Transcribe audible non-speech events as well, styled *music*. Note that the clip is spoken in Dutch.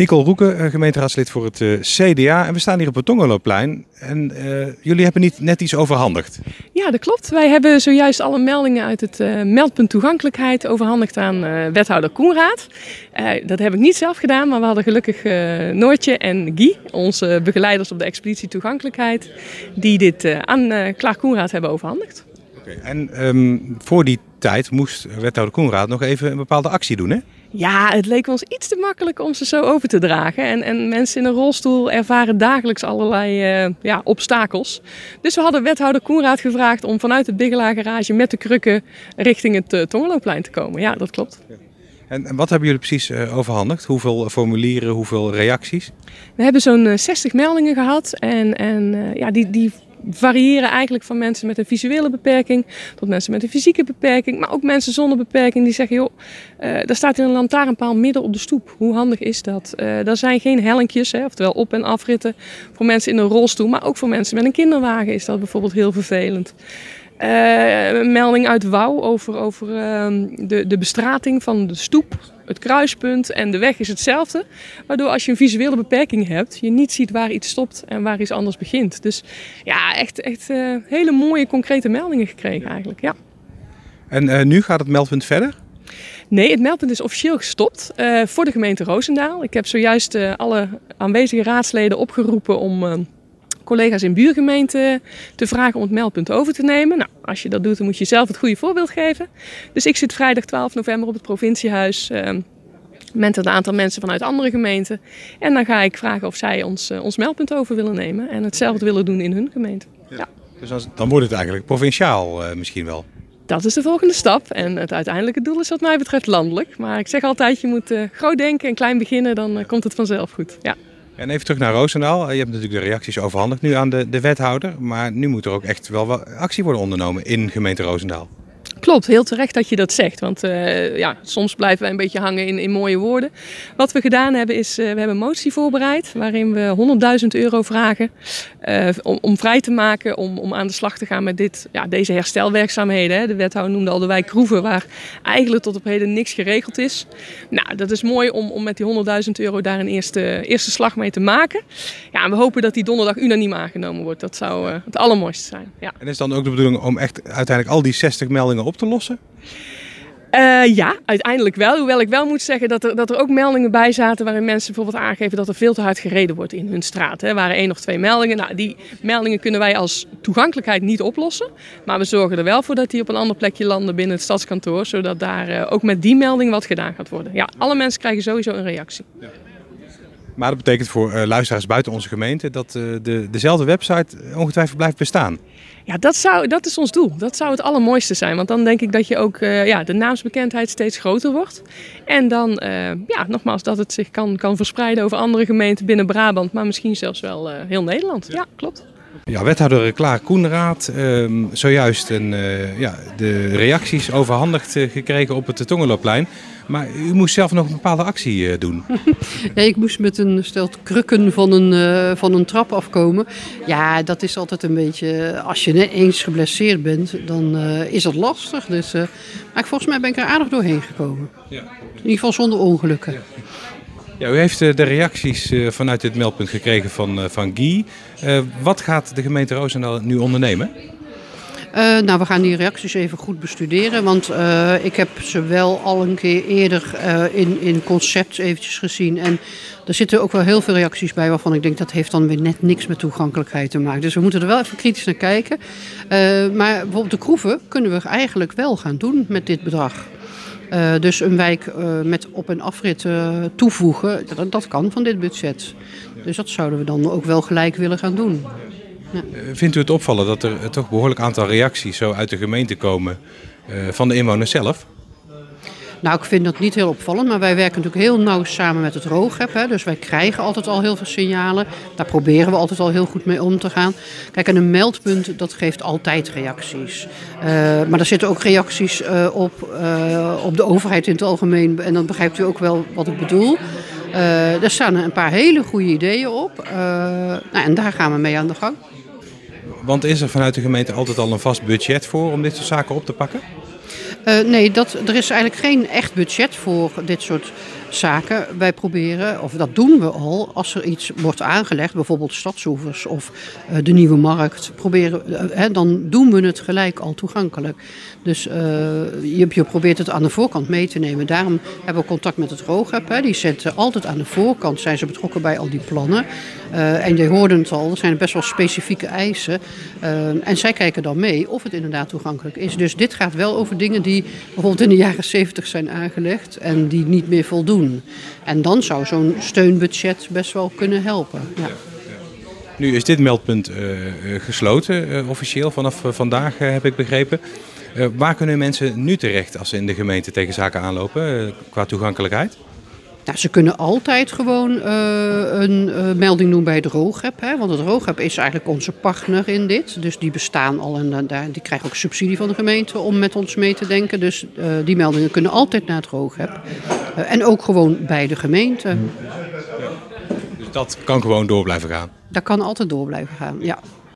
Nicole Roeken, eh, gemeenteraadslid voor het eh, CDA. En we staan hier op het Tongelooplein. En uh, jullie hebben niet net iets overhandigd. Ja, dat klopt. Wij hebben zojuist alle meldingen uit het uh, meldpunt toegankelijkheid overhandigd aan uh, wethouder Koenraad. dat heb ik niet zelf gedaan, maar we hadden gelukkig Noortje en Guy, onze begeleiders op de expeditie toegankelijkheid, die dit aan Klaar Koenraad hebben overhandigd. Oké. En um, voor die tijd moest wethouder Koenraad nog even een bepaalde actie doen, hè? Ja, het leek ons iets te makkelijk om ze zo over te dragen. En, en mensen in een rolstoel ervaren dagelijks allerlei uh, ja, obstakels. Dus we hadden wethouder Koenraad gevraagd om vanuit het Bigelaar garage met de krukken richting het uh, te komen. Ja, dat klopt. En, en wat hebben jullie precies uh, overhandigd? Hoeveel formulieren, hoeveel reacties? We hebben zo'n 60 meldingen gehad. En, en ja, die, die variëren eigenlijk van mensen met een visuele beperking tot mensen met een fysieke beperking, maar ook mensen zonder beperking die zeggen: joh, uh, daar staat hier een lantaarnpaal midden op de stoep. Hoe handig is dat? Uh, er zijn geen hellinkjes, hè, oftewel op- en afritten voor mensen in een rolstoel, maar ook voor mensen met een kinderwagen is dat bijvoorbeeld heel vervelend. Uh, een melding uit Wouw over, over uh, de, de bestrating van de stoep, het kruispunt en de weg is hetzelfde. Waardoor als je een visuele beperking hebt, je niet ziet waar iets stopt en waar iets anders begint. Dus ja, echt, echt uh, hele mooie concrete meldingen gekregen eigenlijk. Ja. En nu gaat het meldpunt verder? Nee, het meldpunt is officieel gestopt uh, voor de gemeente Roosendaal. Ik heb zojuist alle aanwezige raadsleden opgeroepen om collega's in buurgemeenten te vragen om het meldpunt over te nemen. Nou, als je dat doet, dan moet je zelf het goede voorbeeld geven. Dus ik zit vrijdag 12 november op het provinciehuis met een aantal mensen vanuit andere gemeenten. En dan ga ik vragen of zij ons, ons meldpunt over willen nemen en hetzelfde willen doen in hun gemeente. Ja. ja. Dus dan wordt het eigenlijk provinciaal misschien wel. Dat is de volgende stap. En het uiteindelijke doel is wat mij betreft landelijk. Maar ik zeg altijd, je moet uh, groot denken en klein beginnen, dan uh, komt het vanzelf goed. Ja. En even terug naar Roosendaal. Je hebt natuurlijk de reacties overhandigd nu aan de, de wethouder. Maar nu moet er ook echt wel actie worden ondernomen in gemeente Roosendaal. Klopt, heel terecht dat je dat zegt. Want uh, ja, soms blijven wij een beetje hangen in, in mooie woorden. Wat we gedaan hebben is, uh, we hebben een motie voorbereid waarin we 100.000 euro vragen uh, om, vrij te maken om, om aan de slag te gaan met dit, ja, deze herstelwerkzaamheden. Hè. De wethouder noemde al de wijk Kroeven waar eigenlijk tot op heden niks geregeld is. Nou, dat is mooi om, om met die 100.000 euro daar een eerste, eerste slag mee te maken. Ja, we hopen dat die donderdag unaniem aangenomen wordt. Dat zou het allermooiste zijn. Ja. En is dan ook de bedoeling om echt uiteindelijk al die 60 meldingen op te lossen? Uh, ja, uiteindelijk wel. Hoewel ik wel moet zeggen dat er, dat er ook meldingen bij zaten waarin mensen bijvoorbeeld aangeven dat er veel te hard gereden wordt in hun straat. Er waren één of twee meldingen. Nou, die meldingen kunnen wij als toegankelijkheid niet oplossen. Maar we zorgen er wel voor dat die op een ander plekje landen binnen het stadskantoor. Zodat daar uh, ook met die melding wat gedaan gaat worden. Ja, alle mensen krijgen sowieso een reactie. Ja. Maar dat betekent voor uh, luisteraars buiten onze gemeente dat de, dezelfde website ongetwijfeld blijft bestaan. Ja, dat, zou, dat is ons doel. Dat zou het allermooiste zijn. Want dan denk ik dat je ook uh, ja, de naamsbekendheid steeds groter wordt. En dan, uh, ja, nogmaals, dat het zich kan, kan verspreiden over andere gemeenten binnen Brabant. Maar misschien zelfs wel uh, heel Nederland. Ja, klopt. Ja, wethouder Klaar Koenraad, uh, zojuist een, ja, de reacties overhandigd gekregen op het Tongeloopplein. Maar u moest zelf nog een bepaalde actie uh, doen. *laughs* ja, ik moest met een stelt krukken van een, van een trap afkomen. Ja, dat is altijd een beetje... Als je net eens geblesseerd bent, dan is dat lastig. Dus, maar volgens mij ben ik er aardig doorheen gekomen. Ja. In ieder geval zonder ongelukken. Ja. Ja, u heeft de reacties vanuit dit meldpunt gekregen van, van Guy. wat gaat de gemeente Roosendaal nu ondernemen? Nou, we gaan die reacties even goed bestuderen. Want ik heb ze wel al een keer eerder in, in concept eventjes gezien. En er zitten ook wel heel veel reacties bij waarvan ik denk dat heeft dan weer net niks met toegankelijkheid te maken. Dus we moeten er wel even kritisch naar kijken. maar bijvoorbeeld de kroeven kunnen we eigenlijk wel gaan doen met dit bedrag. Dus een wijk met op- en afrit toevoegen, dat, dat kan van dit budget. Dus dat zouden we dan ook wel gelijk willen gaan doen. Ja. Vindt u het opvallen dat er toch behoorlijk aantal reacties zo uit de gemeente komen van de inwoners zelf? Nou, ik vind dat niet heel opvallend, maar wij werken natuurlijk heel nauw samen met het ROOGEP. Hè, dus wij krijgen altijd al heel veel signalen. Daar proberen we altijd al heel goed mee om te gaan. Kijk, en een meldpunt, dat geeft altijd reacties. Uh, maar er zitten ook reacties uh, op, uh, op de overheid in het algemeen. En dan begrijpt u ook wel wat ik bedoel. Er staan een paar hele goede ideeën op. Nou, en daar gaan we mee aan de gang. Want is er vanuit de gemeente altijd al een vast budget voor om dit soort zaken op te pakken? Uh, nee, dat, er is eigenlijk geen echt budget voor dit soort zaken. Wij proberen, of dat doen we al, als er iets wordt aangelegd, bijvoorbeeld stadsoevers of uh, de nieuwe markt, proberen, uh, hè, dan doen we het gelijk al toegankelijk. Dus je, je, probeert het aan de voorkant mee te nemen. Daarom hebben we contact met het. Hè. Die zitten altijd aan de voorkant, zijn ze betrokken bij al die plannen. en je hoorde het al, er zijn best wel specifieke eisen. en zij kijken dan mee of het inderdaad toegankelijk is. Dus dit gaat wel over dingen die bijvoorbeeld in de jaren 70 zijn aangelegd en die niet meer voldoen. En dan zou zo'n steunbudget best wel kunnen helpen. Ja. Nu is dit meldpunt uh, gesloten, uh, officieel vanaf vandaag heb ik begrepen. waar kunnen mensen nu terecht als ze in de gemeente tegen zaken aanlopen qua toegankelijkheid? Nou, ze kunnen altijd gewoon uh, een uh, melding doen bij het ROGEP. Hè, want het ROGEP is eigenlijk onze partner in dit. Dus die bestaan al en uh, die krijgen ook subsidie van de gemeente om met ons mee te denken. Dus die meldingen kunnen altijd naar het en ook gewoon bij de gemeente. Ja. Dus dat kan gewoon door blijven gaan? Dat kan altijd door blijven gaan, ja.